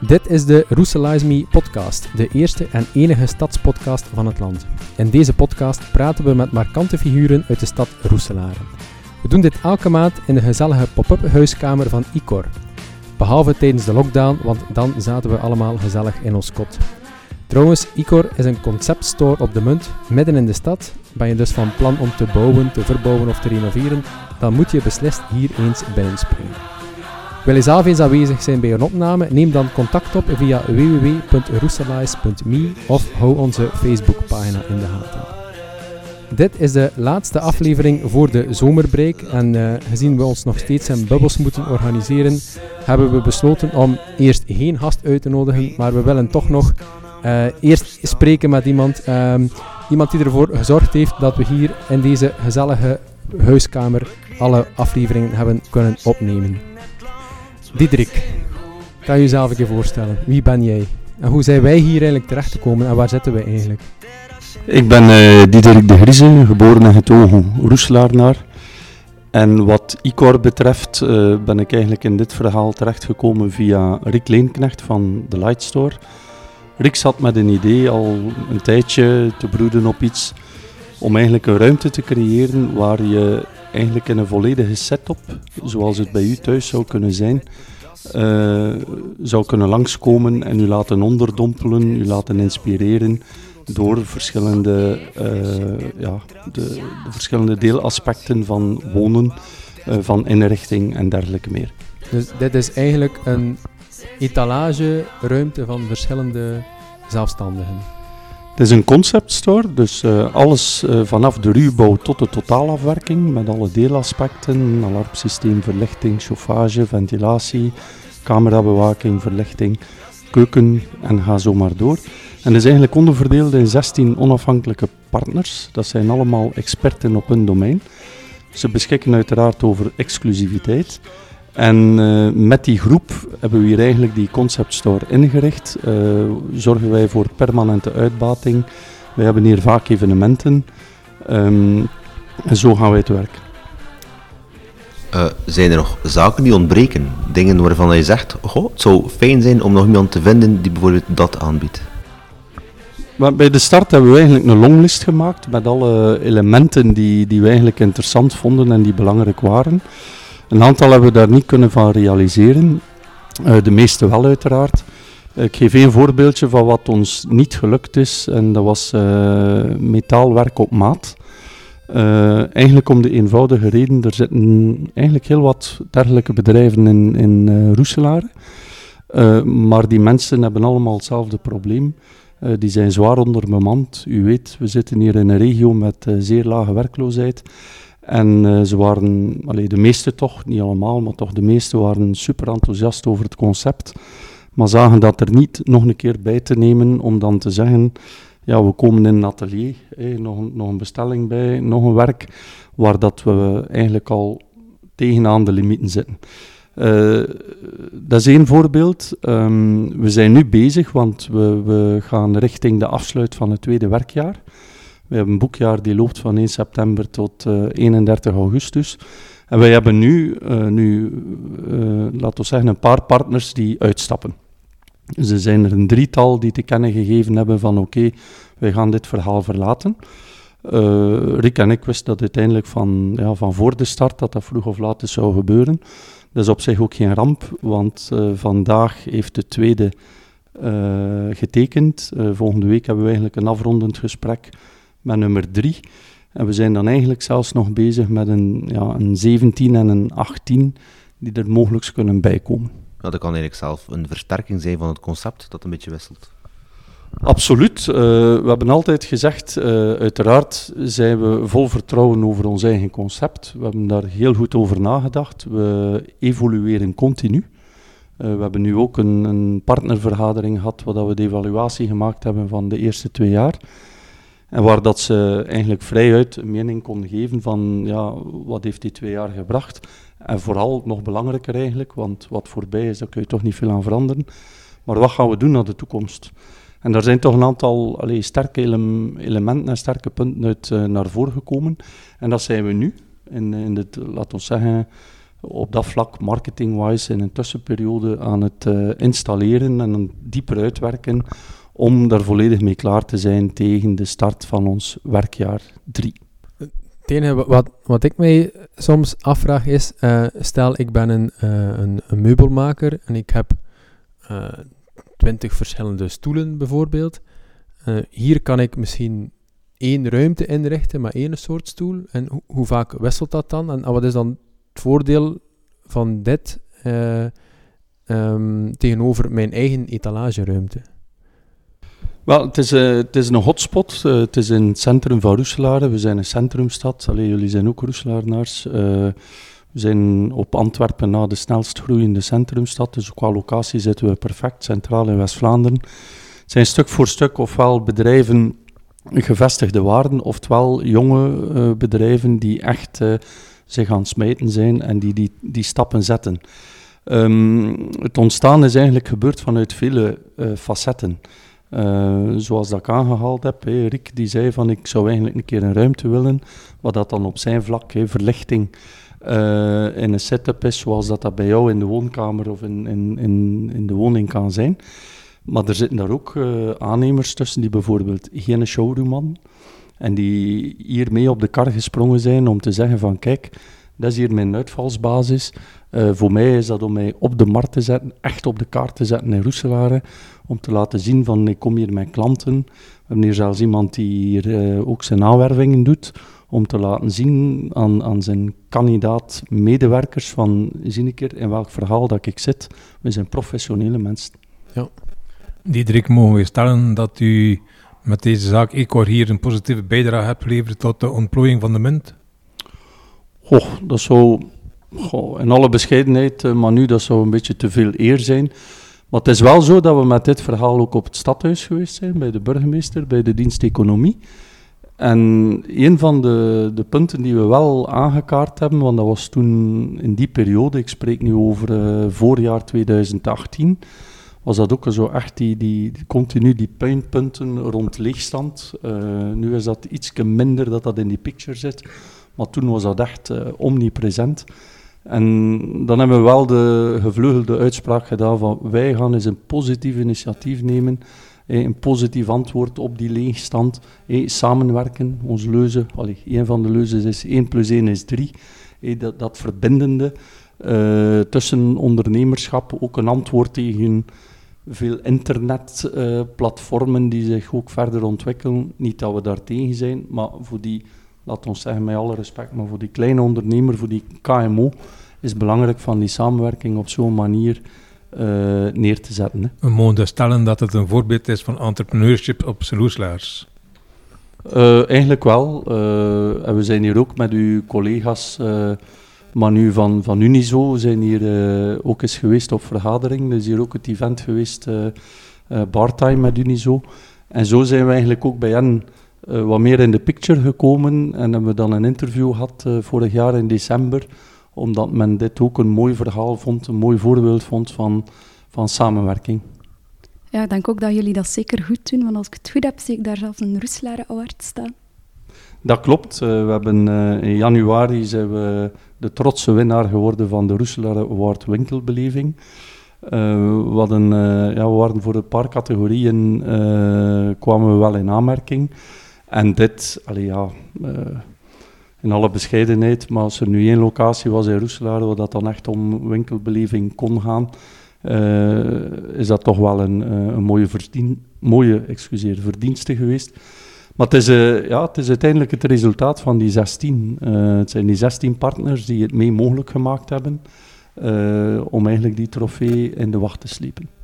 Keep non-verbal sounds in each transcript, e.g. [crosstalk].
Dit is de Roeselize Me podcast, de eerste en enige stadspodcast van het land. In deze podcast praten we met markante figuren uit de stad Roeselare. We doen dit elke maand in de gezellige pop-up huiskamer van Icor. Behalve tijdens de lockdown, want dan zaten we allemaal gezellig in ons kot. Trouwens, Icor is een conceptstore op de munt, midden in de stad. Ben je dus van plan om te bouwen, te verbouwen of te renoveren, dan moet je beslist hier eens binnenspringen. Wil je zelf eens aanwezig zijn bij een opname? Neem dan contact op via www.roeselize.me of hou onze Facebookpagina in de gaten. Dit is de laatste aflevering voor de zomerbreak en uh, gezien we ons nog steeds in bubbels moeten organiseren, hebben we besloten om eerst geen gast uit te nodigen, maar we willen toch nog uh, eerst spreken met iemand, um, iemand die ervoor gezorgd heeft dat we hier in deze gezellige huiskamer alle afleveringen hebben kunnen opnemen. Diederik, kan je jezelf een keer voorstellen? Wie ben jij? En hoe zijn wij hier eigenlijk terechtgekomen en waar zitten we eigenlijk? Ik ben uh, Diederik de Grieze, geboren en getogen Roeselaarnaar. En wat Icor betreft uh, ben ik eigenlijk in dit verhaal terechtgekomen via Rick Leenknecht van The Light Store. Rick zat met een idee al een tijdje te broeden op iets om eigenlijk een ruimte te creëren waar je eigenlijk in een volledige setup, zoals het bij u thuis zou kunnen zijn, uh, zou kunnen langskomen en u laten onderdompelen, u laten inspireren door verschillende, uh, ja, de, de, verschillende deelaspecten van wonen, uh, van inrichting en dergelijke meer. Dus dit is eigenlijk een etalage, ruimte van verschillende zelfstandigen. Het is een conceptstore, dus uh, alles uh, vanaf de ruwbouw tot de totaalafwerking met alle deelaspecten, alarmsysteem, verlichting, chauffage, ventilatie, camerabewaking, verlichting, keuken en ga zo maar door. En is eigenlijk onderverdeeld in 16 onafhankelijke partners. Dat zijn allemaal experten op hun domein. Ze beschikken uiteraard over exclusiviteit. En uh, met die groep hebben we hier eigenlijk die concept store ingericht. Uh, zorgen wij voor permanente uitbating. Wij hebben hier vaak evenementen. Um, en zo gaan wij te werk. Uh, zijn er nog zaken die ontbreken? Dingen waarvan je zegt, goh, het zou fijn zijn om nog iemand te vinden die bijvoorbeeld dat aanbiedt? Maar bij de start hebben we eigenlijk een longlist gemaakt met alle elementen die, die we eigenlijk interessant vonden en die belangrijk waren. Een aantal hebben we daar niet kunnen van realiseren. Uh, de meeste wel uiteraard. Ik geef één voorbeeldje van wat ons niet gelukt is. En dat was uh, metaalwerk op maat. Uh, eigenlijk om de eenvoudige reden, er zitten eigenlijk heel wat dergelijke bedrijven in, in uh, maar die mensen hebben allemaal hetzelfde probleem. die zijn zwaar onderbemand. U weet, we zitten hier in een regio met zeer lage werkloosheid. En uh, ze waren, allee, de meeste toch, niet allemaal, maar toch de meeste waren super enthousiast over het concept. Maar zagen dat er niet nog een keer bij te nemen om dan te zeggen, ja, we komen in een atelier, nog, nog een bestelling bij, nog een werk, waar dat we eigenlijk al tegenaan de limieten zitten. Uh, dat is één voorbeeld. Um, we zijn nu bezig, want we, we gaan richting de afsluit van het tweede werkjaar. We hebben een boekjaar die loopt van 1 september tot uh, 31 augustus. En wij hebben nu, uh, nu uh, laten we zeggen, een paar partners die uitstappen. Dus er zijn er een drietal die te kennen gegeven hebben van oké, wij gaan dit verhaal verlaten. Rick en ik wisten dat uiteindelijk van, ja, van voor de start dat dat vroeg of laat zou gebeuren. Dat is op zich ook geen ramp, want vandaag heeft de tweede getekend. volgende week hebben we eigenlijk een afrondend gesprek met nummer 3. En we zijn dan eigenlijk zelfs nog bezig met een, ja, een 17 en een 18 die er mogelijk kunnen bijkomen. Ja, dat kan eigenlijk zelf een versterking zijn van het concept dat een beetje wisselt. Absoluut. Uh, we hebben altijd gezegd, uh, uiteraard zijn we vol vertrouwen over ons eigen concept. We hebben daar heel goed over nagedacht. We evolueren continu. Uh, we hebben nu ook een, een partnervergadering gehad waar we de evaluatie gemaakt hebben van de eerste twee jaar. En waar dat ze eigenlijk vrijuit een mening kon geven van ja, wat heeft die twee jaar gebracht. En vooral, nog belangrijker eigenlijk, want wat voorbij is, daar kun je toch niet veel aan veranderen. Maar wat gaan we doen naar de toekomst? En daar zijn toch een aantal allee, sterke ele elementen en sterke punten uit uh, naar voren gekomen. En dat zijn we nu. In, in dit, laten we zeggen, op dat vlak, marketing-wise, in een tussenperiode aan het uh, installeren en dieper uitwerken om daar volledig mee klaar te zijn tegen de start van ons werkjaar 3. Het enige wat, wat ik mij soms afvraag is, uh, stel ik ben een, uh, een, een, meubelmaker en ik heb twintig verschillende stoelen bijvoorbeeld. hier kan ik misschien één ruimte inrichten met één soort stoel. En ho hoe vaak wisselt dat dan? En, wat is dan het voordeel van dit uh, um, tegenover mijn eigen etalageruimte? Wel, het is, uh, het is een hotspot. Uh, het is in het centrum van Roeselare. We zijn een centrumstad. Allee, jullie zijn ook Roeselarenaars. we zijn op Antwerpen na de snelst groeiende centrumstad. Dus qua locatie zitten we perfect centraal in West-Vlaanderen. Het zijn stuk voor stuk ofwel bedrijven gevestigde waarden, oftewel jonge bedrijven die echt zich aan het smijten zijn en die die, die stappen zetten. Um, het ontstaan is eigenlijk gebeurd vanuit vele facetten. Uh, zoals dat ik aangehaald heb, hey, Rick die zei van ik zou eigenlijk een keer een ruimte willen, wat dat dan op zijn vlak, hey, verlichting uh, in een setup is, zoals dat, dat bij jou in de woonkamer of in, in, in, in de woning kan zijn. Maar er zitten daar ook aannemers tussen die bijvoorbeeld geen showroom hadden, en die hiermee op de kar gesprongen zijn om te zeggen van kijk, dat is hier mijn uitvalsbasis. Uh, voor mij is dat om mij op de markt te zetten, echt op de kaart te zetten in Roeselare. Om te laten zien van ik kom hier met klanten. We hebben hier zelfs iemand die hier uh, ook zijn aanwervingen doet. Om te laten zien aan, aan zijn kandidaat medewerkers van zie een keer in welk verhaal dat ik zit. We zijn professionele mensen. Ja. Diederik, mogen we stellen dat u met deze zaak Ecor hier een positieve bijdrage hebt geleverd tot de ontplooiing van de munt? Goh, dat zou goh, in alle bescheidenheid, uh, maar nu dat zou een beetje te veel eer zijn. Maar het is wel zo dat we met dit verhaal ook op het stadhuis geweest zijn, bij de burgemeester, bij de dienst Economie. En een van de, de punten die we wel aangekaart hebben, want dat was toen in die periode, ik spreek nu over uh, voorjaar 2018, was dat ook zo echt die, die, continu die puinpunten rond leegstand. Uh, nu is dat iets minder dat dat in die picture zit, maar toen was dat echt uh, omnipresent. En dan hebben we wel de gevleugelde uitspraak gedaan van wij gaan eens een positief initiatief nemen, eh, een positief antwoord op die leegstand, eh, samenwerken. Onze leuze, allee, een van de leuzes is 1 plus 1 is 3, eh, dat, dat verbindende. Tussen ondernemerschap ook een antwoord tegen veel internetplatformen die zich ook verder ontwikkelen. Niet dat we daar tegen zijn, maar voor die, laat ons zeggen met alle respect, maar voor die kleine ondernemer, voor die KMO, is het belangrijk van die samenwerking op zo'n manier uh, neer te zetten. Hè. We mogen dus stellen dat het een voorbeeld is van entrepreneurship op Seloeslaars. Uh, eigenlijk wel. en we zijn hier ook met uw collega's maar nu van, van Unizo zijn hier ook eens geweest op vergadering. Er is hier ook het event geweest, Bartime met Unizo. En zo zijn we eigenlijk ook bij hen wat meer in de picture gekomen. En hebben we dan een interview gehad vorig jaar in december. Omdat men dit ook een mooi verhaal vond, een mooi voorbeeld vond van, van samenwerking. Ja, ik denk ook dat jullie dat zeker goed doen. Want als ik het goed heb, zie ik daar zelfs een Roeselare Award staan. Dat klopt. we hebben in januari zijn we de trotse winnaar geworden van de Roeselaar Award Winkelbeleving. Uh, we, hadden, uh, ja, we waren voor een paar categorieën uh, kwamen we wel in aanmerking. En dit, allee, ja, in alle bescheidenheid, maar als er nu één locatie was in Roeselaar waar dat dan echt om winkelbeleving kon gaan, is dat toch wel een, een mooie, verdien, mooie excuseer, verdienste geweest. Maar het is, ja, het is uiteindelijk het resultaat van die 16. Uh, eh, het zijn die 16 partners die het mee mogelijk gemaakt hebben om eigenlijk die trofee in de wacht te slepen.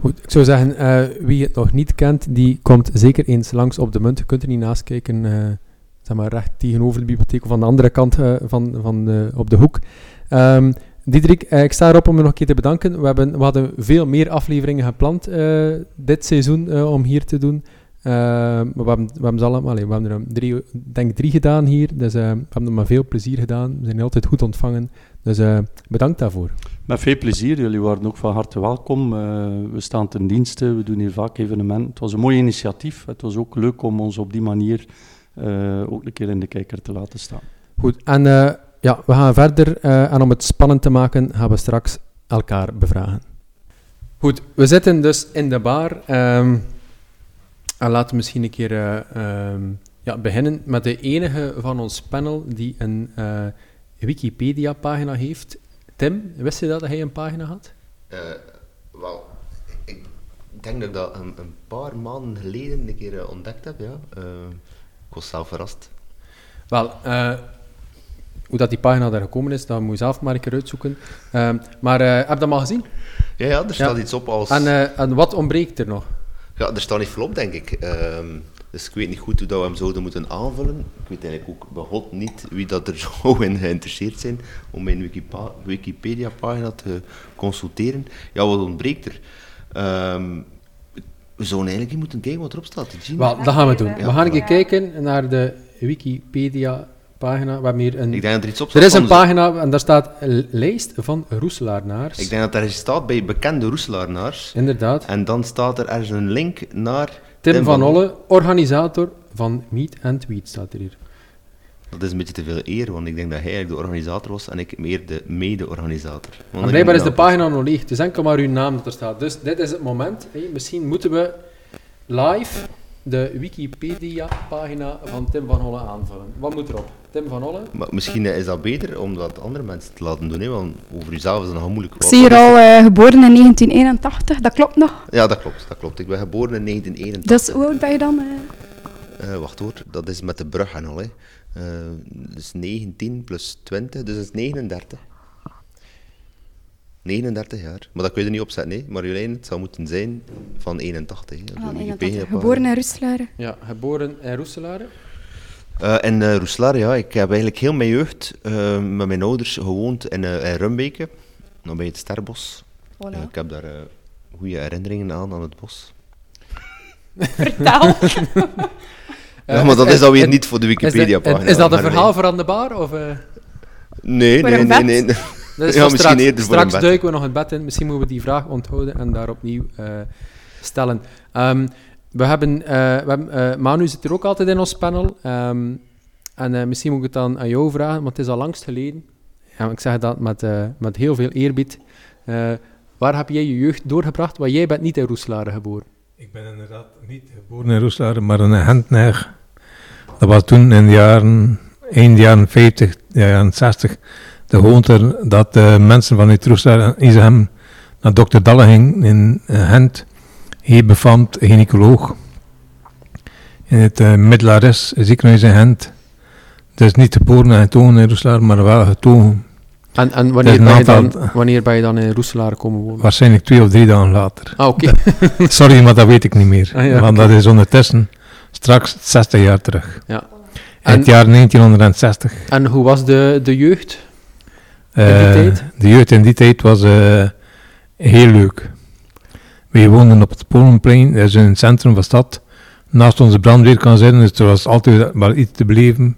Goed, ik zou zeggen, wie het nog niet kent, die komt zeker eens langs op de munt. Je kunt er niet naast kijken, zeg maar recht tegenover de bibliotheek of aan de andere kant van, van op de hoek. Um, Diederik, ik sta erop om je nog een keer te bedanken. We, hebben, we hadden veel meer afleveringen gepland dit seizoen om hier te doen. Uh, maar we hebben, we hebben, allemaal, we hebben er drie, denk drie gedaan hier, dus uh, we hebben er maar veel plezier gedaan. We zijn altijd goed ontvangen, dus uh, bedankt daarvoor. Met veel plezier, jullie waren ook van harte welkom. we staan ten dienste, we doen hier vaak evenementen. Het was een mooi initiatief, het was ook leuk om ons op die manier ook een keer in de kijker te laten staan. Goed, en ja, we gaan verder eh, en om het spannend te maken gaan we straks elkaar bevragen. Goed, we zitten dus in de bar. ehm, en laten we misschien een keer eh, ehm, ja, beginnen met de enige van ons panel die een eh, Wikipedia-pagina heeft. Tim, wist je dat hij een pagina had? Eh, wel, ik denk dat ik dat een, een paar maanden geleden een keer eh, ontdekt heb, ja. Eh, ik was zelf verrast. Wel, hoe dat die pagina daar gekomen is, dat moet je zelf maar een keer uitzoeken. Ehm, maar heb je dat maar gezien? Ja, ja, er staat iets op als... En, en wat ontbreekt er nog? Ja, er staat niet veel op, denk ik. Dus ik weet niet goed hoe dat we hem zouden moeten aanvullen. Ik weet eigenlijk ook God niet wie dat er [laughs] zou in geïnteresseerd zijn om mijn Wikipedia-pagina te consulteren. Ja, wat ontbreekt er? Ehm, we zouden eigenlijk niet moeten kijken wat erop staat. Wel, dat gaan we doen. Ja. We gaan een keer kijken naar de Wikipedia-pagina. We hebben hier een... Ik denk dat er iets op Er staat is een pagina en daar staat een lijst van roeselaarnaars. Ik denk dat er iets staat bij bekende roeselaarnaars. Inderdaad. En dan staat er ergens een link naar... Tim van Olle, organisator van Meet and Tweet, staat er hier. Dat is een beetje te veel eer, want ik denk dat hij eigenlijk de organisator was en ik meer de mede-organisator. Blijkbaar is de pagina nog leeg. Het is enkel maar uw naam dat er staat. Dus dit is het moment. Hé, misschien moeten we live de Wikipedia-pagina van Tim van Olle aanvullen. Wat moet erop? Tim van Olle? Maar misschien is dat beter om dat andere mensen te laten doen, hè, want over jezelf is het nogal moeilijk. Ik zie hier al eh, geboren in 1981, dat klopt nog. Ja, dat klopt, dat klopt. Ik ben geboren in 1981. Dus hoe oud ben je dan? eh? Eh, wacht hoor, dat is met de brug en al. Hè. Eh, dus 19 plus 20, dus dat is 39. 39 jaar. Maar dat kun je er niet opzetten, hè. Marjolein, het zou moeten zijn van 81. Hè, op Van de 81. Wikipedia-pagina. Geboren in Rustlaren. Ja, geboren in Roeselare. Eh, in uh, Roeselare, ja. Ik heb eigenlijk heel mijn jeugd eh, met mijn ouders gewoond in, eh in Rumbeke, nog bij het Sterbos. Voilà. Eh, ik heb daar eh, goede herinneringen aan, aan het bos. [laughs] Vertel. [laughs] ja, maar dat is dan weer niet voor de Wikipedia-pagina. is dat een verhaal voor aan de bar? Of, eh? Nee, nee, nee, nee. Dat is Ja, straks. straks duiken we nog het bed in. Misschien moeten we die vraag onthouden en daar opnieuw eh, stellen. Ehm, we hebben, eh, we hebben eh, Manu zit er ook altijd in ons panel. Ehm, en eh, misschien moet ik het dan aan jou vragen, want het is al langst geleden. Ja, ik zeg dat met, eh, met heel veel eerbied. Eh, waar heb jij je jeugd doorgebracht? Want jij bent niet in Roeselare geboren. Ik ben inderdaad niet geboren in Roeselare, maar in Hentner. Dat was toen in de jaren, eind jaren 50, ja, jaren 60, de gewoonte dat de mensen vanuit Roeselare en Isehem naar dokter Dalle ging in eh, Gent. Bevond een gynaecoloog in het uh, Middelares ziekenhuis in Gent. Dus niet geboren en getogen in Roeselare, maar wel getogen. En, en wanneer, ben je dan, wanneer ben je dan in Roeselare komen wonen? Waarschijnlijk twee of drie dagen later. Ah, oké. [laughs] Sorry, maar dat weet ik niet meer. Ah, ja, want dat is ondertussen straks 60 jaar terug. Ja. In En- het jaar 1960. En hoe was de, de jeugd? Eh? De jeugd in die tijd was eh, heel leuk. We woonden op het Polenplein, dat is in het centrum van de stad. Naast onze brandweer kan zijn, dus er was altijd wel iets te beleven.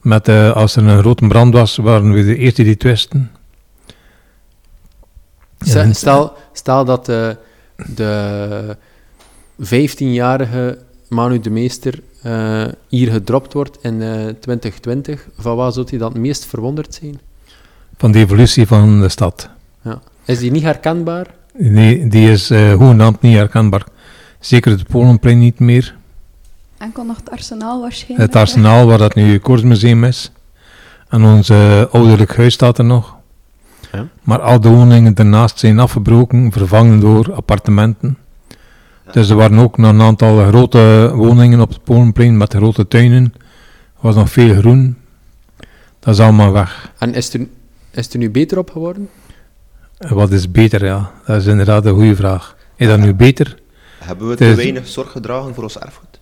Met, eh, als er een grote brand was, waren we de eerste die het wisten. Stel- dat eh, de 15-jarige Manu de Meester hier gedropt wordt in eh, 2020. Van wat zou hij dan het meest verwonderd zijn? Van de evolutie van de stad. Is die niet herkenbaar? Nee, die is eh hoegenaamd niet herkenbaar. Zeker het Polenplein niet meer. Enkel nog het arsenaal waarschijnlijk. Het arsenaal, waar dat nu het Koortsmuseum is. En ons eh, ouderlijk huis staat er nog. Ja. Maar al de woningen daarnaast zijn afgebroken, vervangen door appartementen. Dus er waren ook nog een aantal grote woningen op het Polenplein met grote tuinen. Er was nog veel groen. Dat is allemaal weg. En is er, is het er nu beter op geworden? En wat is beter, ja? Dat is inderdaad een goede vraag. Is dat nu beter? Hebben we te is- weinig zorg gedragen voor ons erfgoed?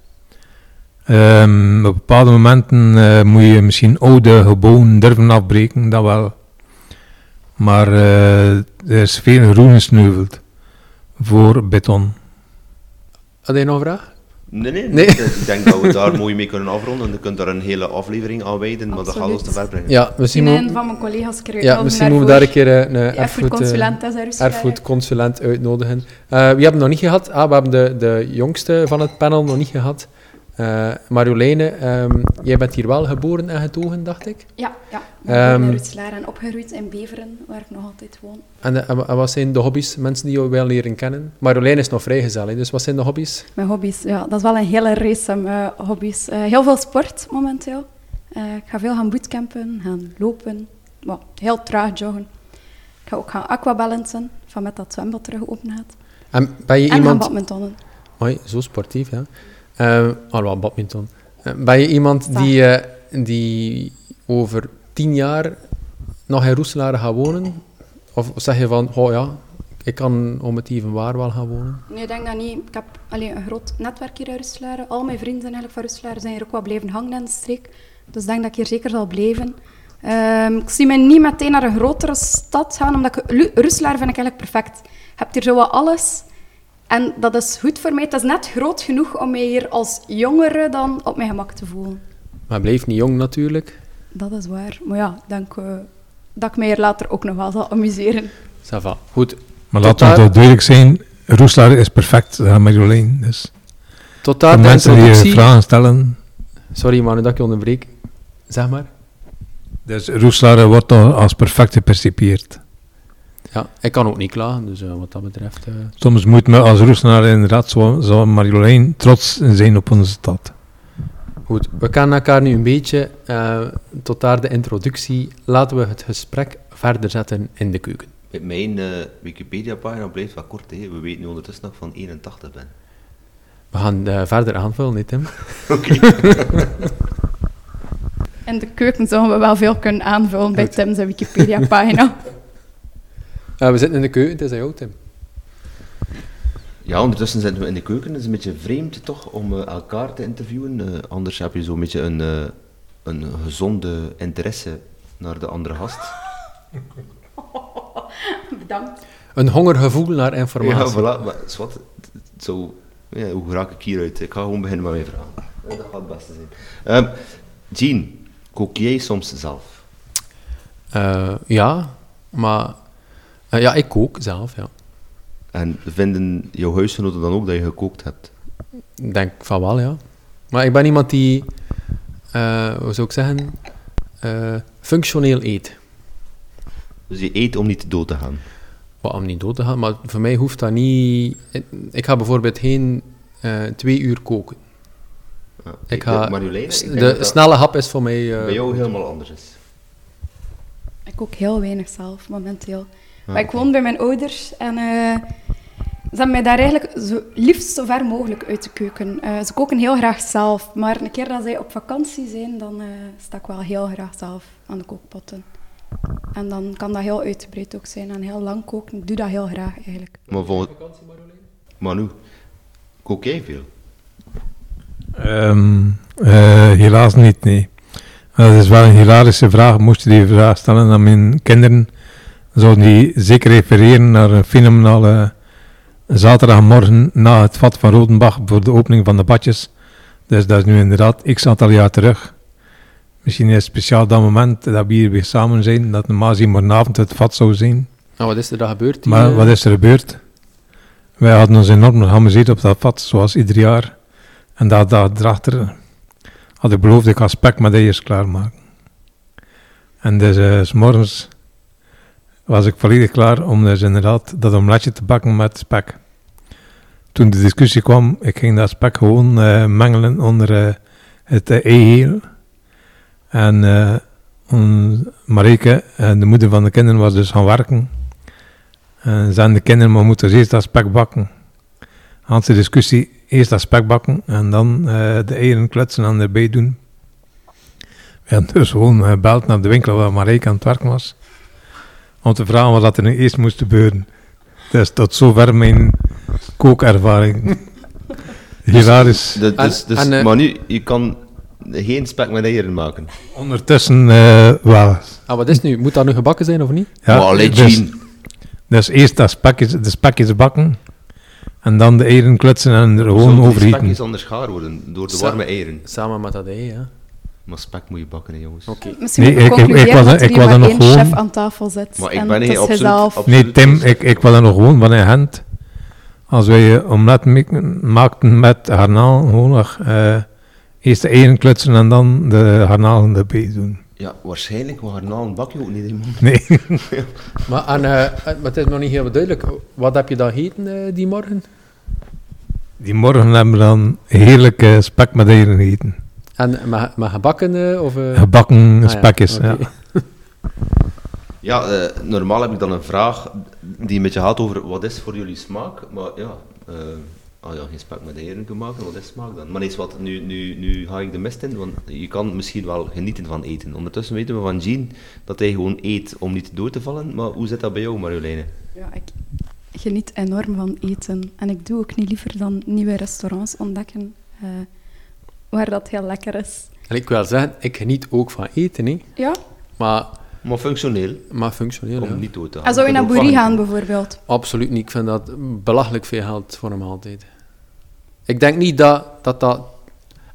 Ehm, op bepaalde momenten eh, moet je misschien oude gebouwen durven afbreken, dat wel. Maar eh, er is veel groen gesneuveld voor beton. Had jij nog een vraag? Nee, nee, Nee. Ik denk dat we daar [laughs] mooi mee kunnen afronden. Je kunt daar een hele aflevering aan wijden, maar dat gaat ons te ver brengen. Ja, misschien, moet, van mijn collega's ja, misschien moeten we daar een keer eh, een eh, erfgoedconsulent erfgoedconsulent uitnodigen. Eh, wie hebben we nog niet gehad? Ah, we hebben de, de jongste van het panel nog niet gehad. Eh Marjoleine, ehm, jij bent hier wel geboren en getogen, dacht ik. Ja, ja. Ik ben Ehm, in Roetselaar en opgegroeid in Beveren, waar ik nog altijd woon. En, eh, en, en wat zijn de hobby's, mensen die jou wel leren kennen? Marjoleine is nog vrijgezel, hè, dus wat zijn de hobby's? Mijn hobby's, ja, dat is wel een hele race aan eh, hobby's. Heel veel sport momenteel. Ik ga veel gaan bootcampen, gaan lopen, Well, heel traag joggen. Ik ga ook gaan aquabalansen, van met dat zwembad terug open gaat. En ben je En gaan iemand... badmintonnen. Hoi, zo sportief, ja. Uh, alhoewel, badminton. Eh, ben je iemand die, eh, die over tien jaar nog in Roeselare gaat wonen? Of zeg je van, oh ja, ik kan om het even waar wel gaan wonen? Nee, ik denk dat niet. Ik heb alleen een groot netwerk hier in Roeselare. Al mijn vrienden eigenlijk van Roeselare zijn hier ook wel blijven hangen in de streek. Dus ik denk dat ik hier zeker zal blijven. Ehm, ik zie me niet meteen naar een grotere stad gaan, omdat ik... Vind ik eigenlijk perfect. Je hebt hier zo wat alles. En dat is goed voor mij. Het is net groot genoeg om mij hier als jongere dan op mijn gemak te voelen. Maar blijf niet jong natuurlijk. Dat is waar. Maar ja, ik denk eh, dat ik mij hier later ook nog wel zal amuseren. Ça va. Goed, Maar laten we daar- duidelijk zijn, Roeslaar is perfect, uh, Marjolein. Dus tot daar de mensen die eh, vragen stellen, Sorry Manu dat ik je onderbreek. Zeg maar. dus Roeslaar wordt als perfect gepercipieerd. Ja, ik kan ook niet klagen, dus eh, wat dat betreft... eh, Soms moet men als Roeslaar inderdaad, zo, zo Marjolein, trots zijn op onze stad. Goed, we kennen elkaar nu een beetje. eh, tot daar de introductie. Laten we het gesprek verder zetten in de keuken. Mijn eh, Wikipedia-pagina blijft wel kort. Hè. We weten nu ondertussen dat ik van 81 ben. We gaan eh, verder aanvullen, niet Tim? [laughs] In de keuken zouden we wel veel kunnen aanvullen bij. Tim's Wikipedia-pagina. [laughs] Eh, we zitten in de keuken, het is aan jou Tim. Ja, ondertussen zitten we in de keuken. Het is een beetje vreemd toch om eh, elkaar te interviewen. Eh, anders heb je zo'n beetje een, eh, een gezonde interesse naar de andere gast. [laughs] Bedankt. Een hongergevoel naar Ja, informatie. voilà. Maar zwart, zo, ja, hoe raak ik hieruit? Ik ga gewoon beginnen met mijn vraag. Ja, dat gaat het beste zijn. Ehm Jean, kook jij soms zelf? Eh, ja, maar... eh, ja, ik kook zelf, ja. En vinden jouw huisgenoten dan ook dat je gekookt hebt? Ik denk van wel, ja. Maar ik ben iemand die... eh, hoe zou ik zeggen? eh, functioneel eet. Dus je eet om niet dood te gaan. Wat om niet dood te gaan, maar voor mij hoeft dat niet... Ik, ga bijvoorbeeld geen eh, twee uur koken. Ja. Ik ga, Marjolein, de snelle hap is voor mij... eh, bij jou helemaal anders is. Ik kook heel weinig zelf, momenteel. Ja, maar ik woon bij mijn ouders en eh, ze hebben mij daar eigenlijk zo, liefst zo ver mogelijk uit de keuken. Eh, ze koken heel graag zelf, maar een keer dat zij op vakantie zijn, dan eh, sta ik wel heel graag zelf aan de kookpotten. En dan kan dat heel uitgebreid ook zijn en heel lang koken. Ik doe dat heel graag eigenlijk. Maar vol... Manu, kook jij veel? Ehm, eh, helaas niet, nee. Dat is wel een hilarische vraag. Moest je die vraag stellen aan mijn kinderen, zouden die zeker refereren naar een fenomenale zaterdagmorgen na het vat van Rodenbach voor de opening van de badjes. Dus dat is nu inderdaad x aantal jaar terug. Misschien is het speciaal dat moment dat we hier weer samen zijn, dat normaal gezien morgenavond het vat zou zijn. Nou, wat is er dan gebeurd? die, Maar eh, wat is er gebeurd? Wij hadden ons enorm geamuseerd op dat vat, zoals ieder jaar. En dat dag erachter had ik beloofd, ik ga spek met eiers klaarmaken. En dus eh, s morgens was ik volledig klaar om dus inderdaad dat omeletje te bakken met spek. Toen de discussie kwam, ik ging dat spek gewoon eh, mengelen onder eh, het uh. En on- Marieke, de moeder van de kinderen, was dus gaan werken. En zijn de kinderen, maar moeten ze eerst dat spek bakken. Had de discussie, eerst dat spek bakken en dan de eieren klutsen en erbij doen. We hebben dus gewoon gebeld naar de winkel waar Marijke aan het werken was. Om te vragen wat er nu eerst moest gebeuren. Dus tot zover mijn kookervaring. [laughs] Hilarisch. De- dus, dus, en, eh, maar nu, je kan geen spek met eieren maken. Ondertussen eh, wel. Ah, wat is nu? Moet dat nu gebakken zijn of niet? Ja, allee, dus, dus eerst dat spekjes, de spekjes bakken. En dan de eieren klutsen en er gewoon die overgieten. spekjes anders gaar worden? Door de warme eieren. Samen met dat ei, ja. Maar spek moet je bakken, hè, jongens. Oké. Misschien Nee, moet ik ik- ik- was- dat ik hier was er maar nog één gewoon- chef aan tafel zit. Maar ik en ben is absoluut- Nee, Tim, ik, ik wil er nog gewoon van in hand. Als wij eh, omelet mi- maakten met garnaal, gewoon nog, eh, Eerst de eieren klutsen en dan de garnalen erbij doen. Ja, waarschijnlijk, maar garnalen bak je ook niet, man. Nee, [laughs] Maar, en, eh, maar het is nog niet heel duidelijk. Wat heb je dan gegeten eh, die morgen? die morgen hebben we dan heerlijk eh, spek met eieren gegeten. En met, met gebakken eh, of... eh? Gebakken Ah ja, spekjes, oké. ja. [laughs] Ja, eh, normaal heb ik dan een vraag die een beetje gaat over wat is voor jullie smaak, maar ja, eh ah ja, geen spek met eieren kunnen maken, wat is smaak dan? Maar eens wat, nu, nu, nu ga ik de mist in, want je kan misschien wel genieten van eten. Ondertussen weten we van Jean dat hij gewoon eet om niet door te vallen, maar hoe zit dat bij jou Marjoleine? Ja, ik geniet enorm van eten. En ik doe ook niet liever dan nieuwe restaurants ontdekken eh, waar dat heel lekker is. En ik wil zeggen, ik geniet ook van eten, hè. Ja, Maar, Maar functioneel, maar functioneel, om ja. niet door te gaan. en zou je naar Boerie gaan bijvoorbeeld? Absoluut niet. Ik vind dat belachelijk veel geld voor een maaltijd. Ik denk niet dat dat... dat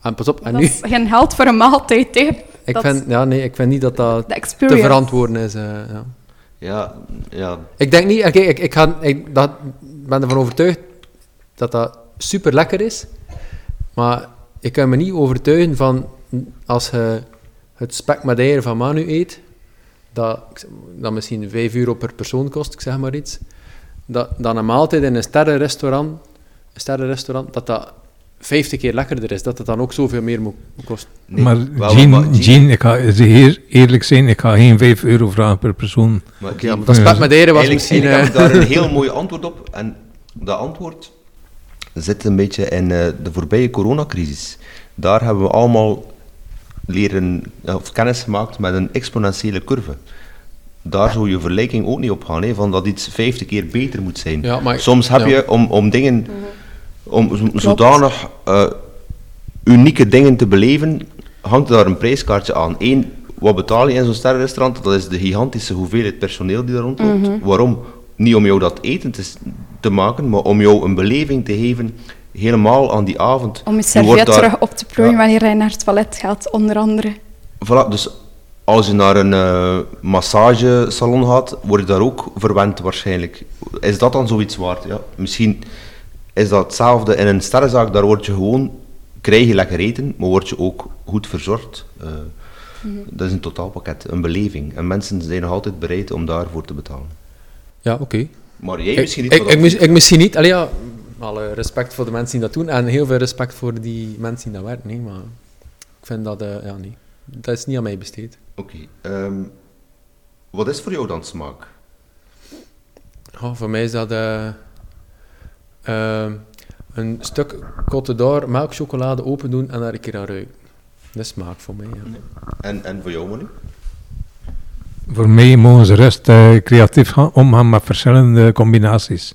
en pas op, en Dat nu... is geen geld voor een maaltijd, hè. Ik dat vind, ja, nee, ik vind niet dat dat De te verantwoorden is. eh, ja. Ja, ja, Ik denk niet... Oké, ik, ik, ga, ik dat, ben ervan overtuigd dat dat super lekker is. Maar ik kan me niet overtuigen van... Als je het spek met eieren van Manu eet... Dat, dat misschien 5 euro per persoon kost, ik zeg maar iets. Dat, dat een maaltijd in een sterrenrestaurant... Een sterrenrestaurant, dat dat 50 keer lekkerder is. Dat het dan ook zoveel meer moet kosten. nee, maar Jean, Jean, ik ga eerlijk zijn, ik ga geen 5 euro vragen per persoon. maar Ja, maar dat spek met eieren was Eigenlijk, misschien... eigenlijk eh, heb ik daar een [laughs] heel mooi antwoord op. En dat antwoord zit een beetje in eh, de voorbije coronacrisis. Daar hebben we allemaal leren, eh, of kennis gemaakt met een exponentiële curve. Daar zou je vergelijking ook niet op gaan, hè, van dat iets 50 keer beter moet zijn. Ja, maar- Soms heb ja. je om, om dingen, om z- zodanig eh, unieke dingen te beleven, hangt daar een prijskaartje aan. Eén, wat betaal je in zo'n sterrenrestaurant? Dat is de gigantische hoeveelheid personeel die daar rondloopt. Waarom? Niet om jou dat eten te, te maken, maar om jou een beleving te geven, helemaal aan die avond. Om je daar- terug op te plooien Ja. wanneer je naar het toilet gaat, onder andere. Voilà, dus als je naar een eh, massagesalon gaat, word je daar ook verwend waarschijnlijk. Is dat dan zoiets waard? Ja, misschien is dat hetzelfde in een sterrenzaak, daar word je gewoon, krijg je lekker eten, maar word je ook goed verzorgd. Eh, Dat is een totaalpakket, een beleving. En mensen zijn nog altijd bereid om daarvoor te betalen. Ja, oké. Maar jij misschien niet. ik, ik, ik misschien niet. Allee, ja, alle respect voor de mensen die dat doen en heel veel respect voor die mensen die dat werken. Nee, maar ik vind dat, eh, ja, nee. Dat is niet aan mij besteed. Oké. ehm, wat is voor jou dan smaak? Oh, voor mij is dat eh, eh, een stuk Côte d'Or melkchocolade open doen en daar een keer aan ruiken. Dat is smaak voor mij, ja. En, en voor jou, Manu? Voor mij mogen ze rust eh, creatief gaan, omgaan met verschillende combinaties.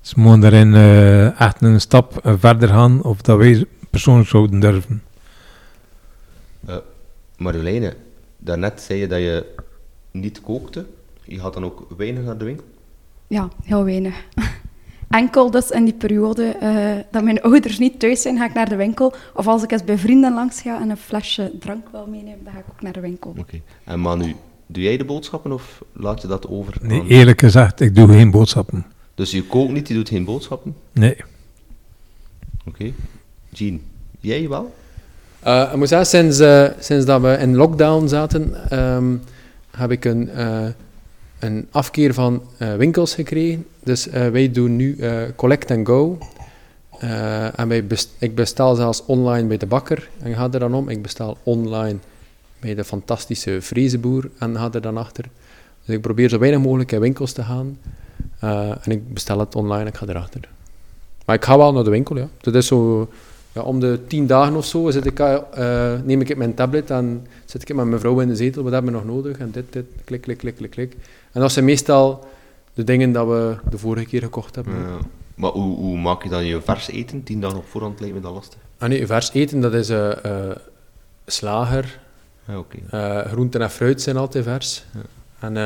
Ze mogen daarin eh, echt een stap eh, verder gaan of dat wij persoonlijk zouden durven. Marjoleine, daarnet zei je dat je niet kookte. Je gaat dan ook weinig naar de winkel. Ja, heel weinig. [laughs] Enkel dus in die periode eh, dat mijn ouders niet thuis zijn, ga ik naar de winkel. Of als ik eens bij vrienden langs ga en een flesje drank wil meenemen, dan ga ik ook naar de winkel. Oké. En Manu, doe jij de boodschappen of laat je dat over? Nee, aan- eerlijk gezegd, ik doe geen boodschappen. Dus je kookt niet, je doet geen boodschappen? Nee. Oké. Jean, jij wel? Eh, ik moet zeggen, sinds, eh, sinds dat we in lockdown zaten, ehm, heb ik een, eh, een afkeer van eh, winkels gekregen. Dus eh, wij doen nu eh, collect and go. Eh, en wij best- ik bestel zelfs online bij de bakker en ga er dan om. Ik bestel online bij de fantastische Vrezenboer en ga er dan achter. Dus ik probeer zo weinig mogelijk in winkels te gaan. Eh, en ik bestel het online en ik ga erachter. Maar ik ga wel naar de winkel, ja. Dat is zo... Ja, om de tien dagen of zo zit ik, eh, neem ik mijn tablet en zit ik met mijn vrouw in de zetel. Wat hebben we nog nodig? En dit, dit, klik, klik, klik, klik, klik. En dat zijn meestal de dingen dat we de vorige keer gekocht hebben. Ja. Maar hoe, hoe maak je dan je vers eten? Tien dagen op voorhand lijkt me dat lastig. Ah nee, vers eten, dat is eh, slager. Ja, oké. eh groenten en fruit zijn altijd vers. En eh,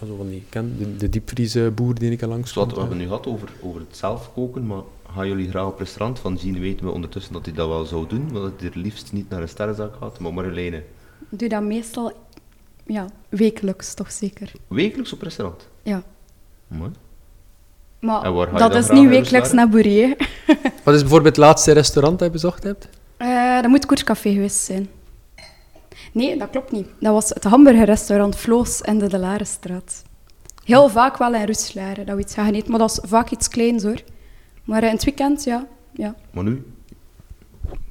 ja, zo van die, ken, de, de diepvriesboer die ik al langs wat we hebben nu gehad over, over het zelf koken, maar gaan jullie graag op restaurant? Van Jean weten we ondertussen dat hij dat wel zou doen, maar dat hij er liefst niet naar een sterrenzaak gaat. Maar Marjoleine, Ik doe dat meestal ja, wekelijks, toch zeker. wekelijks op restaurant? Ja. Mooi. Maar En waar ga je dat dan is niet wekelijks naar Bourrier. Wat is bijvoorbeeld het laatste restaurant dat je bezocht hebt? Eh, dat moet Koerscafé geweest zijn. Nee, dat klopt niet. Dat was het hamburgerrestaurant Floos in de De Larenstraat. Heel vaak wel in Roeselare, dat we iets gaan eten. Maar dat is vaak iets kleins hoor. Maar eh, in het weekend, ja. ja. Maar nu,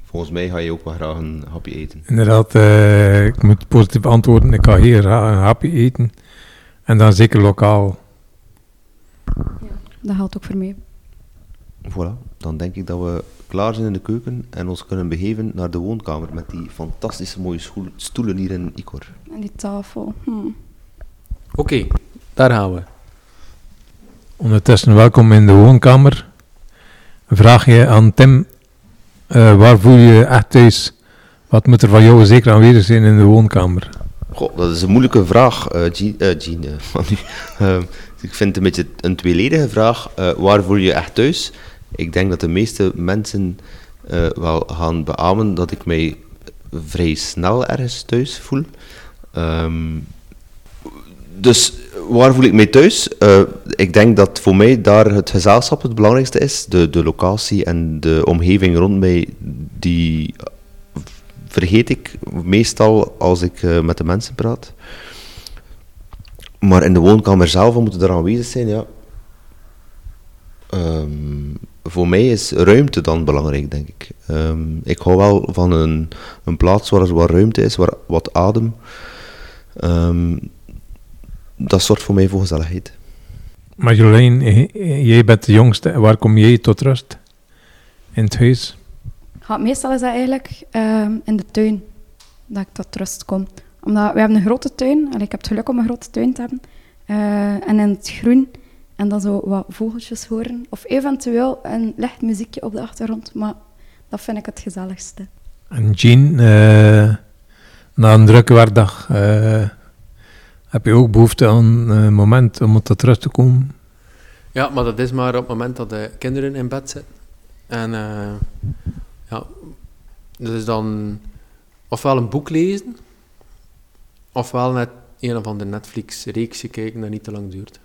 volgens mij ga je ook wel graag een hapje eten. Inderdaad, eh, ik moet positief antwoorden. Ik ga hier graag een hapje eten. En dan zeker lokaal. Dat geldt ook voor mij. Voilà, dan denk ik dat we klaar zijn in de keuken en ons kunnen begeven naar de woonkamer met die fantastische mooie stoelen hier in Icor. En die tafel. Hm. Oké, daar gaan we. Ondertussen welkom in de woonkamer. Vraag je aan Tim, eh, waar voel je je echt thuis? Wat moet er van jou zeker aanwezig zijn in de woonkamer? Goh, dat is een moeilijke vraag, eh Jean. eh, Jean [laughs] eh, ik vind het een beetje een tweeledige vraag. Eh, waar voel je je echt thuis? Ik denk dat de meeste mensen eh, wel gaan beamen dat ik mij vrij snel ergens thuis voel. Ehm, dus waar voel ik mij thuis? Eh, ik denk dat voor mij daar het gezelschap het belangrijkste is. De, de locatie en de omgeving rond mij, die vergeet ik meestal als ik eh, met de mensen praat. Maar in de woonkamer zelf, we moeten er aanwezig zijn, ja. Ehm, voor mij is ruimte dan belangrijk, denk ik. Ehm, ik hou wel van een, een plaats waar er wat ruimte is, waar wat adem. Ehm, dat zorgt voor mij voor gezelligheid. Marjolein, eh, jij bent de jongste. Waar kom jij tot rust? In het huis? Ja, meestal is dat eigenlijk ehm, in de tuin dat ik tot rust kom. Omdat we hebben een grote tuin. Allee, ik heb het geluk om een grote tuin te hebben. Eh, en in het groen. En dan zo wat vogeltjes horen. Of eventueel een licht muziekje op de achtergrond. Maar dat vind ik het gezelligste. En Jean, eh, na een drukke werkdag, eh, heb je ook behoefte aan een moment om tot rust te komen? Ja, maar dat is maar op het moment dat de kinderen in bed zitten. En eh, ja, dat is dan ofwel een boek lezen, ofwel net een of andere Netflix-reeksje kijken dat niet te lang duurt.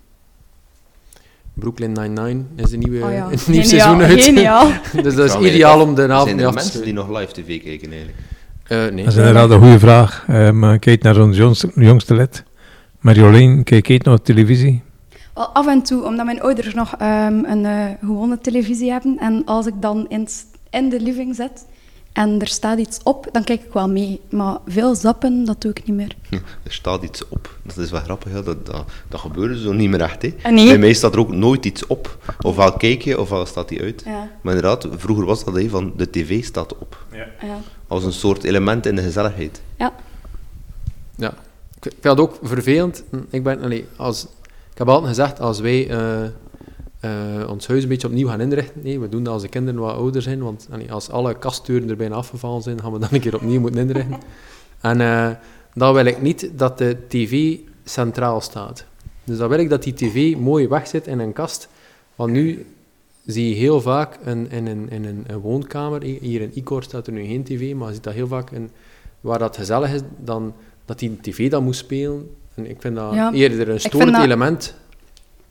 Brooklyn Nine-Nine is de nieuwe, Oh ja, [laughs] het nieuwe geniaal, seizoen uit. geniaal. [laughs] dus dat is ideaal om de avond Zijn mee er af te mensen die nog live tv kijken eigenlijk? Eh, nee. Dat is inderdaad een goede vraag. Eh, maar kijk naar ons jongste, jongste lid. Marjolein, kijk je nog televisie? Wel, af en toe, omdat mijn ouders nog ehm, een eh, gewone televisie hebben. En als ik dan in, in de living zit en er staat iets op, dan kijk ik wel mee. Maar veel zappen, dat doe ik niet meer. Er staat iets op. Dat is wel grappig, hè. Dat, dat, dat gebeurt zo niet meer echt. Hè. Ah, nee? Bij mij staat er ook nooit iets op. Ofwel kijk je, ofwel staat die uit. Ja. Maar inderdaad, vroeger was dat hè, van de tv staat op. Ja. Als een soort element in de gezelligheid. ja. Ja, ik vind dat ook vervelend. Ik, ben, allee, als, ik heb altijd gezegd, als wij eh, eh, ons huis een beetje opnieuw gaan inrichten, nee, we doen dat als de kinderen wat ouder zijn, want allee, als alle kastdeuren er bijna afgevallen zijn, gaan we dan een keer opnieuw moeten inrichten. [laughs] En eh, dan wil ik niet dat de tv centraal staat. Dus dan wil ik dat die tv mooi weg zit in een kast, want nu zie je heel vaak een, in, een, in een, een woonkamer, hier in Icor staat er nu geen tv, maar je ziet dat heel vaak in, waar dat gezellig is, dan, dat die tv dan moet spelen. En ik vind dat Ja, eerder een storend dat- element.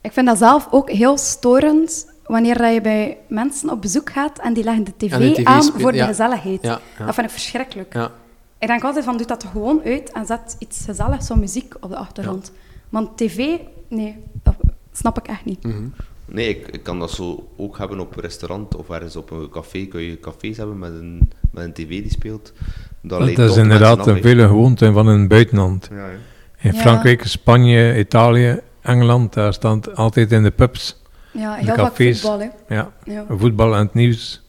Ik vind dat zelf ook heel storend wanneer dat je bij mensen op bezoek gaat en die leggen de tv, En de tv aan voor de ja. gezelligheid. Ja, ja. Dat vind ik verschrikkelijk. Ja. Ik denk altijd van, doe dat er gewoon uit en zet iets gezelligs, zo muziek op de achtergrond. Want tv, nee, dat snap ik echt niet. Mhm. Nee, ik, ik kan dat zo ook hebben op een restaurant of ergens op een café. Kun je cafés hebben met een, met een tv die speelt. Dat, is inderdaad een vele gewoonte van een buitenland. Ja, ja. In Ja. Frankrijk, Spanje, Italië, Engeland, daar staat altijd in de pubs Ja, De heel vaak cafés. voetbal, hè. ja, Ja. voetbal en het nieuws.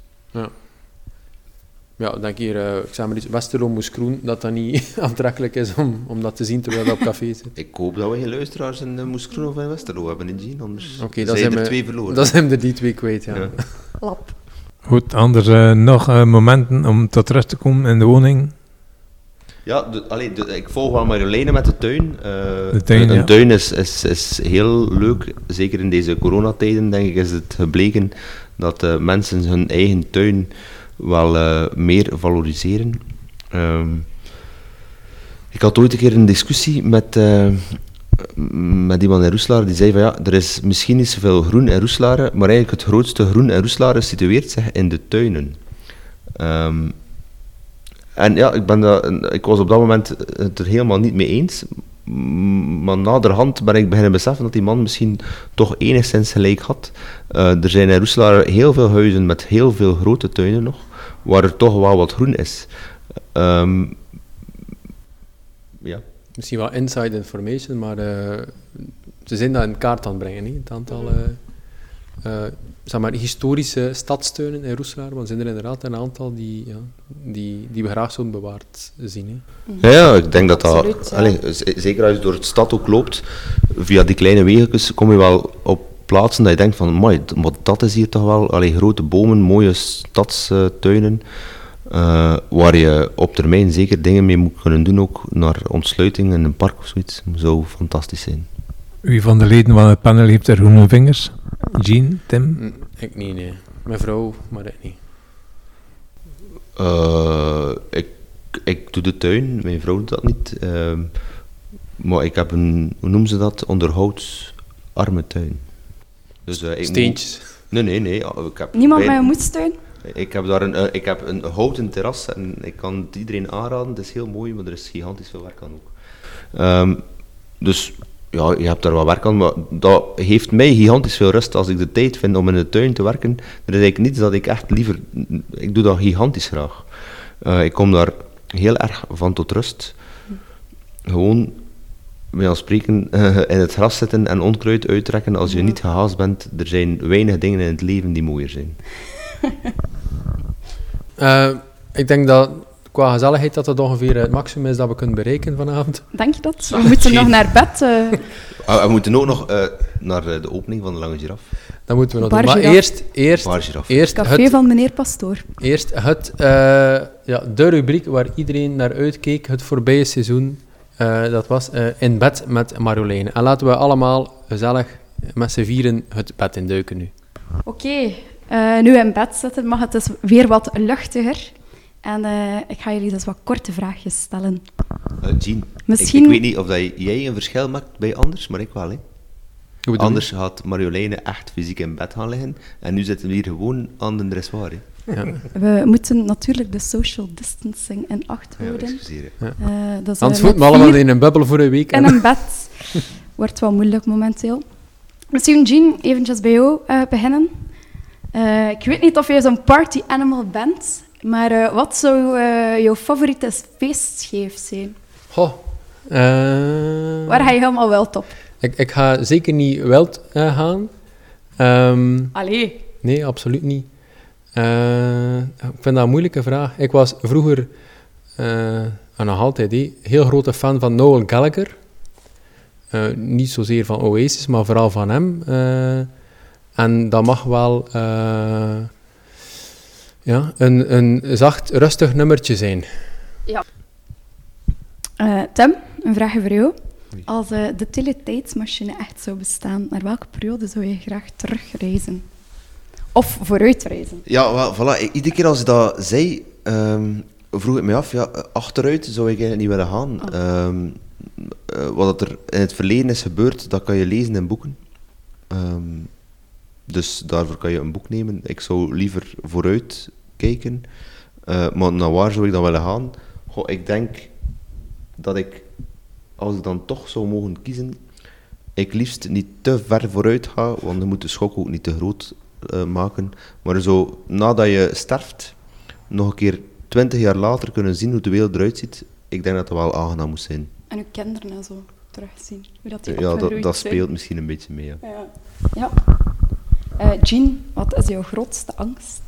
Ja, ik denk hier, eh, ik zeg maar iets, Westerlo Moeskroen, dat dat niet [laughs] aantrekkelijk is om, om dat te zien terwijl dat op café zit. Ik hoop dat we geen luisteraars in uh, Moeskroen of in Westerlo hebben Jean, anders Oké, zijn dat er zijn we- twee verloren. Dat zijn er die twee kwijt, ja. Ja. Lap. Goed, anders eh, nog eh, momenten om tot rust te komen in de woning. Ja, de, allee, de- ik volg wel Marjoleine met de tuin. Eh, De tuin, een, ja. tuin is, is, is heel leuk. Zeker in deze coronatijden, denk ik, is het gebleken dat eh, mensen hun eigen tuin wel eh, meer valoriseren. Ehm, ik had ooit een keer een discussie met, met iemand in Roeselare die zei van ja, er is misschien niet zoveel groen in Roeselare, maar eigenlijk het grootste groen in Roeselare situeert zich in de tuinen. Ehm, En ja, ik, ben dat, ik was op dat moment het er helemaal niet mee eens. Maar naderhand ben ik beginnen beseffen dat die man misschien toch enigszins gelijk had. Eh, er zijn in Roeselaar heel veel huizen met heel veel grote tuinen nog, waar er toch wel wat groen is. Ehm, ja. Misschien wel inside information, maar eh, ze zijn dat in kaart aan het brengen. Hè? Het aantal eh, eh, zeg maar, historische stadsteunen in Roeselaar, want er zijn er inderdaad een aantal die, ja, die, die we graag zouden bewaard zien. Hè? Ja, ja, ik denk dat dat... Absoluut, ja. allee, z- zeker als je door de stad ook loopt, via die kleine wegjes, kom je wel op plaatsen dat je denkt van, mooi, maar dat is hier toch wel... Allee, grote bomen, mooie stadstuinen, eh, waar je op termijn zeker dingen mee moet kunnen doen, ook naar ontsluiting in een park of zoiets. zou fantastisch zijn. Wie van de leden van het panel heeft er groene vingers? Jean, Tim? Ik niet, nee. Mijn vrouw, maar ik niet. Eh, ik, ik doe de tuin, mijn vrouw doet dat niet. ehm, maar ik heb een, hoe noemen ze dat, onderhoudsarme tuin. Dus, eh, ik moet- Steentjes. Nee, nee, nee. ah, Ik heb Niemand met bij- een moedstuin? Ik heb daar een, eh, ik heb een houten terras en ik kan het iedereen aanraden. Het is heel mooi, maar er is gigantisch veel werk aan ook. Ehm, dus ja, je hebt daar wat werk aan, maar dat heeft mij gigantisch veel rust als ik de tijd vind om in de tuin te werken. Er is eigenlijk niets dat ik echt liever... Ik doe dat gigantisch graag. Eh, ik kom daar heel erg van tot rust. Gewoon, bij ons spreken, [laughs] in het gras zitten en onkruid uittrekken als je niet gehaast bent. Er zijn weinig dingen in het leven die mooier zijn. [laughs] Eh, ik denk dat qua gezelligheid dat dat ongeveer het maximum is dat we kunnen bereiken vanavond. Denk je dat? We moeten nog naar bed. eh. Ah, we moeten ook nog eh, naar eh, de opening van de Lange Giraf. Dat moeten we nog Bar. Maar eerst, eerst, eerst, Café het, van meneer Pastoor. eerst het, eh, ja, de rubriek waar iedereen naar uitkeek, het voorbije seizoen. eh, dat was eh, In bed met Marjoleine. En laten we allemaal gezellig met z'n vieren het bed induiken nu. Oké, eh, nu in bed zitten mag het dus weer wat luchtiger. En eh, ik ga jullie dus wat korte vraagjes stellen. Eh, Jean, Misschien- ik, ik weet niet of dat jij een verschil maakt bij anders, maar ik wel. Hè. Anders had Marjoleine echt fysiek in bed gaan liggen. En nu zitten we hier gewoon aan de dressoir. hè. Ja. We moeten natuurlijk de social distancing in acht Ja, houden. excuseer. Eh, dat is, Anders moeten we met allemaal in een bubbel voor een week. in en- een bed. [laughs] Wordt wel moeilijk momenteel. Misschien, Jean, eventjes bij jou eh, beginnen. Eh, ik weet niet of jij zo'n party animal bent, maar eh, wat zou eh, jouw favoriete feestscheef zijn? Goh. eh, Waar ga je helemaal wel op? ik, ik ga zeker niet wild eh, gaan. Ehm, Allee. Nee, absoluut niet. Eh, ik vind dat een moeilijke vraag. Ik was vroeger, eh, en nog altijd, hé, heel grote fan van Noel Gallagher. Eh, niet zozeer van Oasis, maar vooral van hem. Eh, en dat mag wel eh, ja, een, een zacht, rustig nummertje zijn. Eh, Tim, een vraagje voor jou. Als eh, de teletijdsmachine echt zou bestaan, naar welke periode zou je graag terugreizen? Of vooruitreizen? Ja, wel, voilà. Iedere keer als ik dat zei, ehm, vroeg ik me af, ja, eh, achteruit zou ik eigenlijk niet willen gaan. Oh. Ehm, eh, wat er in het verleden is gebeurd, dat kan je lezen in boeken. Ehm, dus daarvoor kan je een boek nemen. Ik zou liever vooruit kijken. Eh, maar naar waar zou ik dan willen gaan? Goh, ik denk dat ik, als ik dan toch zou mogen kiezen, ik liefst niet te ver vooruit ga, want dan moet de schok ook niet te groot eh, maken. Maar zo, nadat je sterft, nog een keer twintig jaar later kunnen zien hoe de wereld eruit ziet, ik denk dat dat wel aangenaam moet zijn. En uw kinderen en zo terugzien. Hoe dat die Ja, dat, speelt misschien een beetje mee. Ja. Ja. ja. Eh, Jean, wat is jouw grootste angst?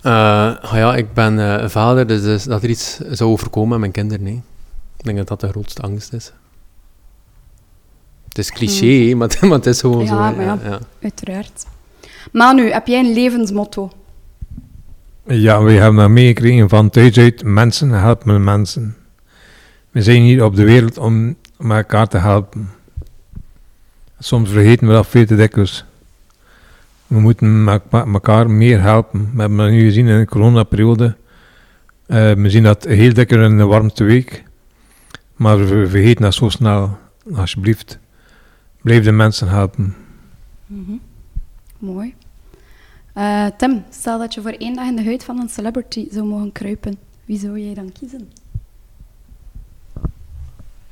Eh, ah ja, ik ben eh, vader, dus, dus dat er iets zou overkomen met mijn kinderen. Nee. Ik denk dat dat de grootste angst is. Het is cliché, hè, [laughs] maar, maar het is gewoon Ja, zo. maar ja. ja. Uiteraard. Manu, heb jij een levensmotto? Ja, we hebben dat meegekregen van thuis uit. Mensen helpen mensen. We zijn hier op de wereld om, om elkaar te helpen. Soms vergeten we dat veel te dikwijls. We moeten elkaar meer helpen. We hebben dat nu gezien in de coronaperiode. Eh we zien dat heel dikwijls in de warmste week. Maar we vergeten dat zo snel. Alsjeblieft, blijf de mensen helpen. Mhm. Mooi. Eh, Tim, stel dat je voor één dag in de huid van een celebrity zou mogen kruipen. Wie zou jij dan kiezen?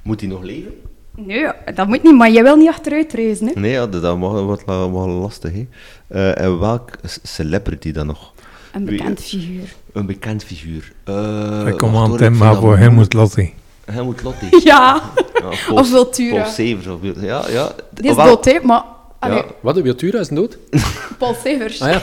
Moet hij nog leven? Nee, dat moet niet, maar jij wil niet achteruit reizen, hè? Nee, ja, dat dat mag wat la- wel lastig. Hè. Eh, en welk celebrity dan nog? Een Wie- bekend figuur. Een bekend figuur. Uh, Ik kom aan Tim, maar voor hem moet Lottie. Helmut Lotti. [laughs] Ja, Ja, Paul- of Wiltura. Paul Severs. Of, ja, ja. Die is dood, hè? Maar... Allee, Ja. Wat, de Wiltura is dood? [laughs] Paul Severs. Ah ja.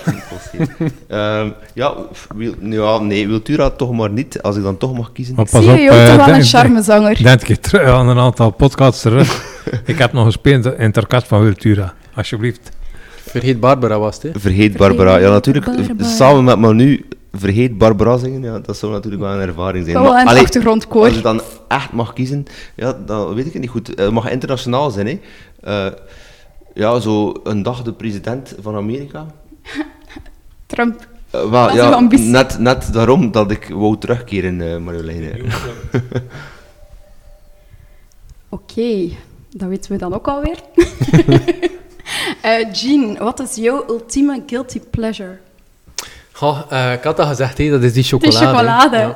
[laughs] Ehm, ja, Wil, ja, nee, Wiltura toch maar niet, als ik dan toch mag kiezen. Maar Ik pas zie op, je ook eh, toch wel een charmezanger. Denk je terug aan een aantal podcasts terug. [laughs] ik heb nog gespeeld in orkest van Wiltura. Alsjeblieft. Vergeet Barbara was het, hè? Vergeet Barbara. Ja, natuurlijk, Barbara. samen met Manu, vergeet Barbara zingen. Ja, dat zou natuurlijk wel een ervaring zijn. Wel achtergrondkoor. Als je dan echt mag kiezen, ja, dan weet ik het niet goed. Het mag internationaal zijn, hè. Eh, ja, zo een dag de president van Amerika. [laughs] Trump. Eh, wel, ja, ambitie. net, net daarom dat ik wou terugkeren, eh Marjoleine. [laughs] Oké, dat weten we dan ook alweer. [laughs] Eh Jean, wat is jouw ultieme guilty pleasure? Goh, eh, ik had dat gezegd, dat is die De chocolade. hè. chocolade.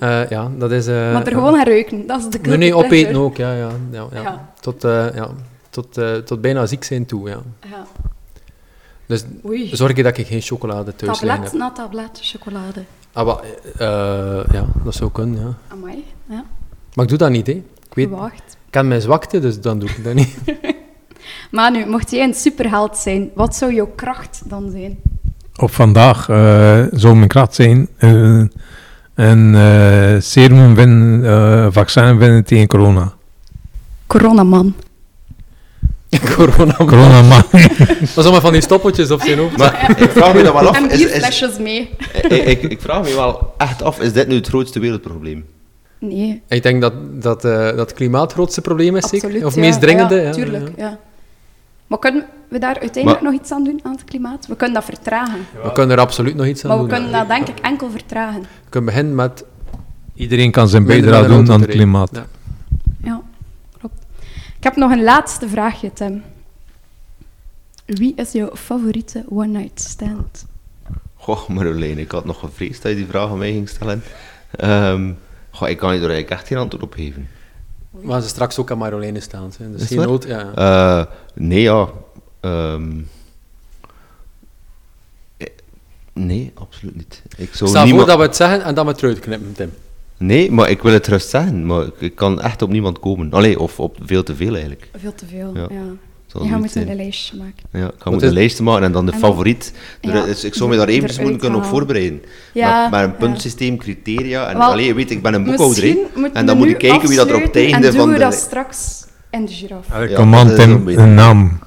Ja. Eh, ja, dat is... eh, maar er gewoon aan ruiken, dat is de guilty Nee, nee, pleasure. opeten ook, ja. ja, ja, ja. Ja. Tot, eh, ja, tot, eh, tot bijna ziek zijn toe, ja. Ja. Dus Oei. zorg je dat ik geen chocolade thuis Tablet heb. na tablet chocolade. Ah, wa- eh, ja, dat zou kunnen, ja. Amai, ja. Maar ik doe dat niet, hè. Ik weet, Wacht. ik ken mijn zwakte, dus dan doe ik dat niet. [laughs] [laughs] Manu, mocht jij een superheld zijn, wat zou jouw kracht dan zijn? Op vandaag eh, zou mijn kracht zijn eh, een eh, serum vinden, eh, vaccin vinden tegen corona. Coronaman. Corona. Corona man. [laughs] Dat is allemaal van die stoppeltjes op zijn hoofd. Maar ik vraag me dat wel af, En is, is, bierflesjes mee. ik, ik, ik vraag me wel echt af, is dit nu het grootste wereldprobleem? Nee, Ik denk dat, dat, eh, dat het klimaat het grootste probleem is, zeker? Of ja. het meest dringende. Ja, ja, tuurlijk, ja. Maar kunnen we daar uiteindelijk Maar- nog iets aan doen, aan het klimaat? We kunnen dat vertragen. We kunnen er absoluut nog iets aan maar we doen. kunnen dat denk ik enkel vertragen. We kunnen beginnen met... Iedereen kan zijn bijdrage doen aan het klimaat. Ik heb nog een laatste vraagje, Tim. Wie is jouw favoriete one-night stand? Goh, Marjoleine, ik had nog gevreesd dat je die vraag aan mij ging stellen. Ehm, goh, ik kan je er eigenlijk echt geen antwoord op geven. Maar ze straks ook aan Marjoleine staan. Hè. Dus Is geen het nood, ja. Eh, nee, ja. ehm, eh, nee, absoluut niet. Ik zou Stel niemand... voor dat we het zeggen en dat we het eruit knippen, Tim. Nee, maar ik wil het rust zeggen, maar ik, ik kan echt op niemand komen. Allee, of op veel te veel eigenlijk. Veel te veel, Ja. ja. Je gaat moeten zijn. een lijstje maken. Ja, ik ga moeten een is- lijst maken en dan de En favoriet. Ja, is- ik zou me daar eventjes eruit moeten kunnen op voorbereiden. Ja, met, met een ja. puntsysteem, criteria. En Wel, allee, weet, ik ben een boekhouder. hè. Misschien moeten En dan we moet nu ik kijken wie dat er op het afsluiten einde en van doen de... we dat straks in de giraffe. Allee, Kom aan Tim, een naam.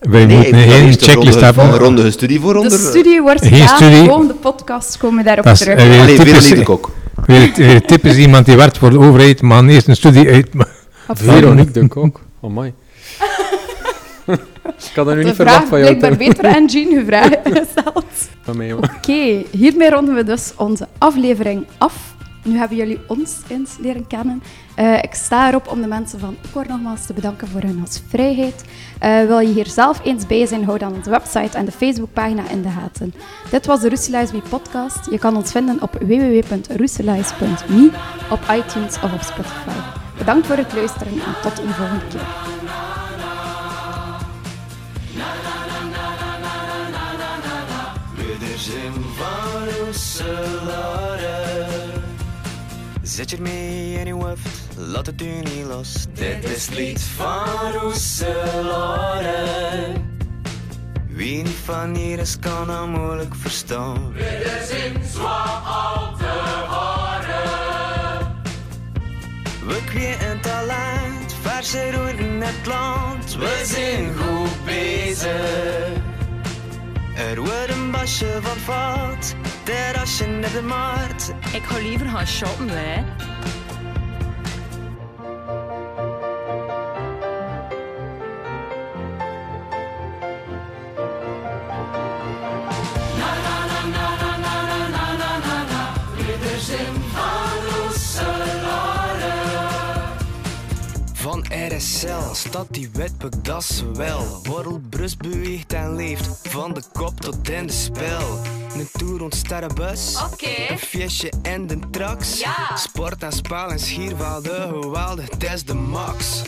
Wij Nee, ik moeten een checklist ronde- hebben. Een ronde studie voor De onder. studie wordt gedaan. De volgende podcast komen we daarop terug. eh, weer Allee, typisch- Veronique de Kok. Weer, weer typisch iemand die werkt voor de overheid, maar eerst een studie uit. Absoluut. Veronique de Kok. Oh my. [laughs] ik had dat nu De niet vraag verwacht van jou, blijkbaar Tim. beter aan Jean gevraagd [laughs] gesteld. Oké, hiermee ronden we dus onze aflevering af. Nu hebben jullie ons eens leren kennen. Eh, ik sta erop om de mensen van Icor nogmaals te bedanken voor hun gastvrijheid. Eh, wil je hier zelf eens bij zijn, hou dan onze website en de Facebookpagina in de gaten. Dit was de Me podcast. Je kan ons vinden op www.roeselaars.me, op iTunes of op Spotify. Bedankt voor het luisteren en tot een volgende keer. Zet je mee in je laat het u niet los. Dit is het lied van Roeselare. Wie niet van hier is, kan hem moeilijk verstaan. We kweken talent, verse roet in het land. We zijn goed bezig. Er wordt een basje van fout, terrasje net de markt. Ik ga liever gaan shoppen, hè. Van RSL, stad die wetpuk, dat ze wel. Borrelbrust beweegt en leeft, van de kop tot in de spel. Een tour rond een. Oké. Een fiesje en een trax. Sport aan spaal en schierwaalde, gewaalde, test de max.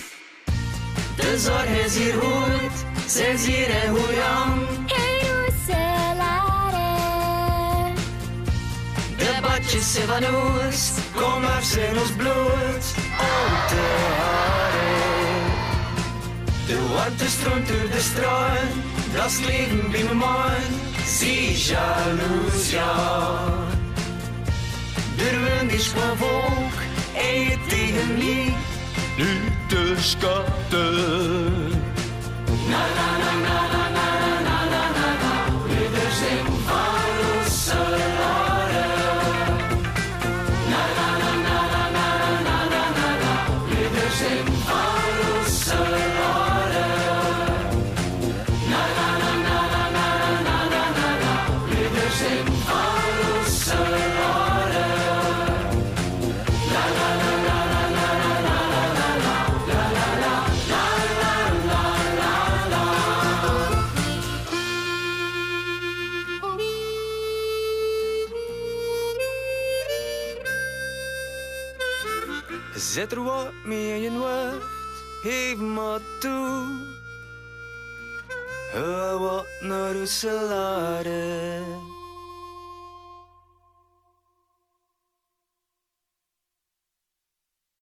De zorg is hier goed, ze hier en hoe jam. De badjes zijn van ons, kom maar zijn ons bloed. Oh, te harde. De water stroomt door de strand. das Leben wie mein, Moin, sie jalousia. Der Wind ist gewohnt, et tegen lief, lüte Skatte. Na, na, na, na, na. million words want might do Hava it.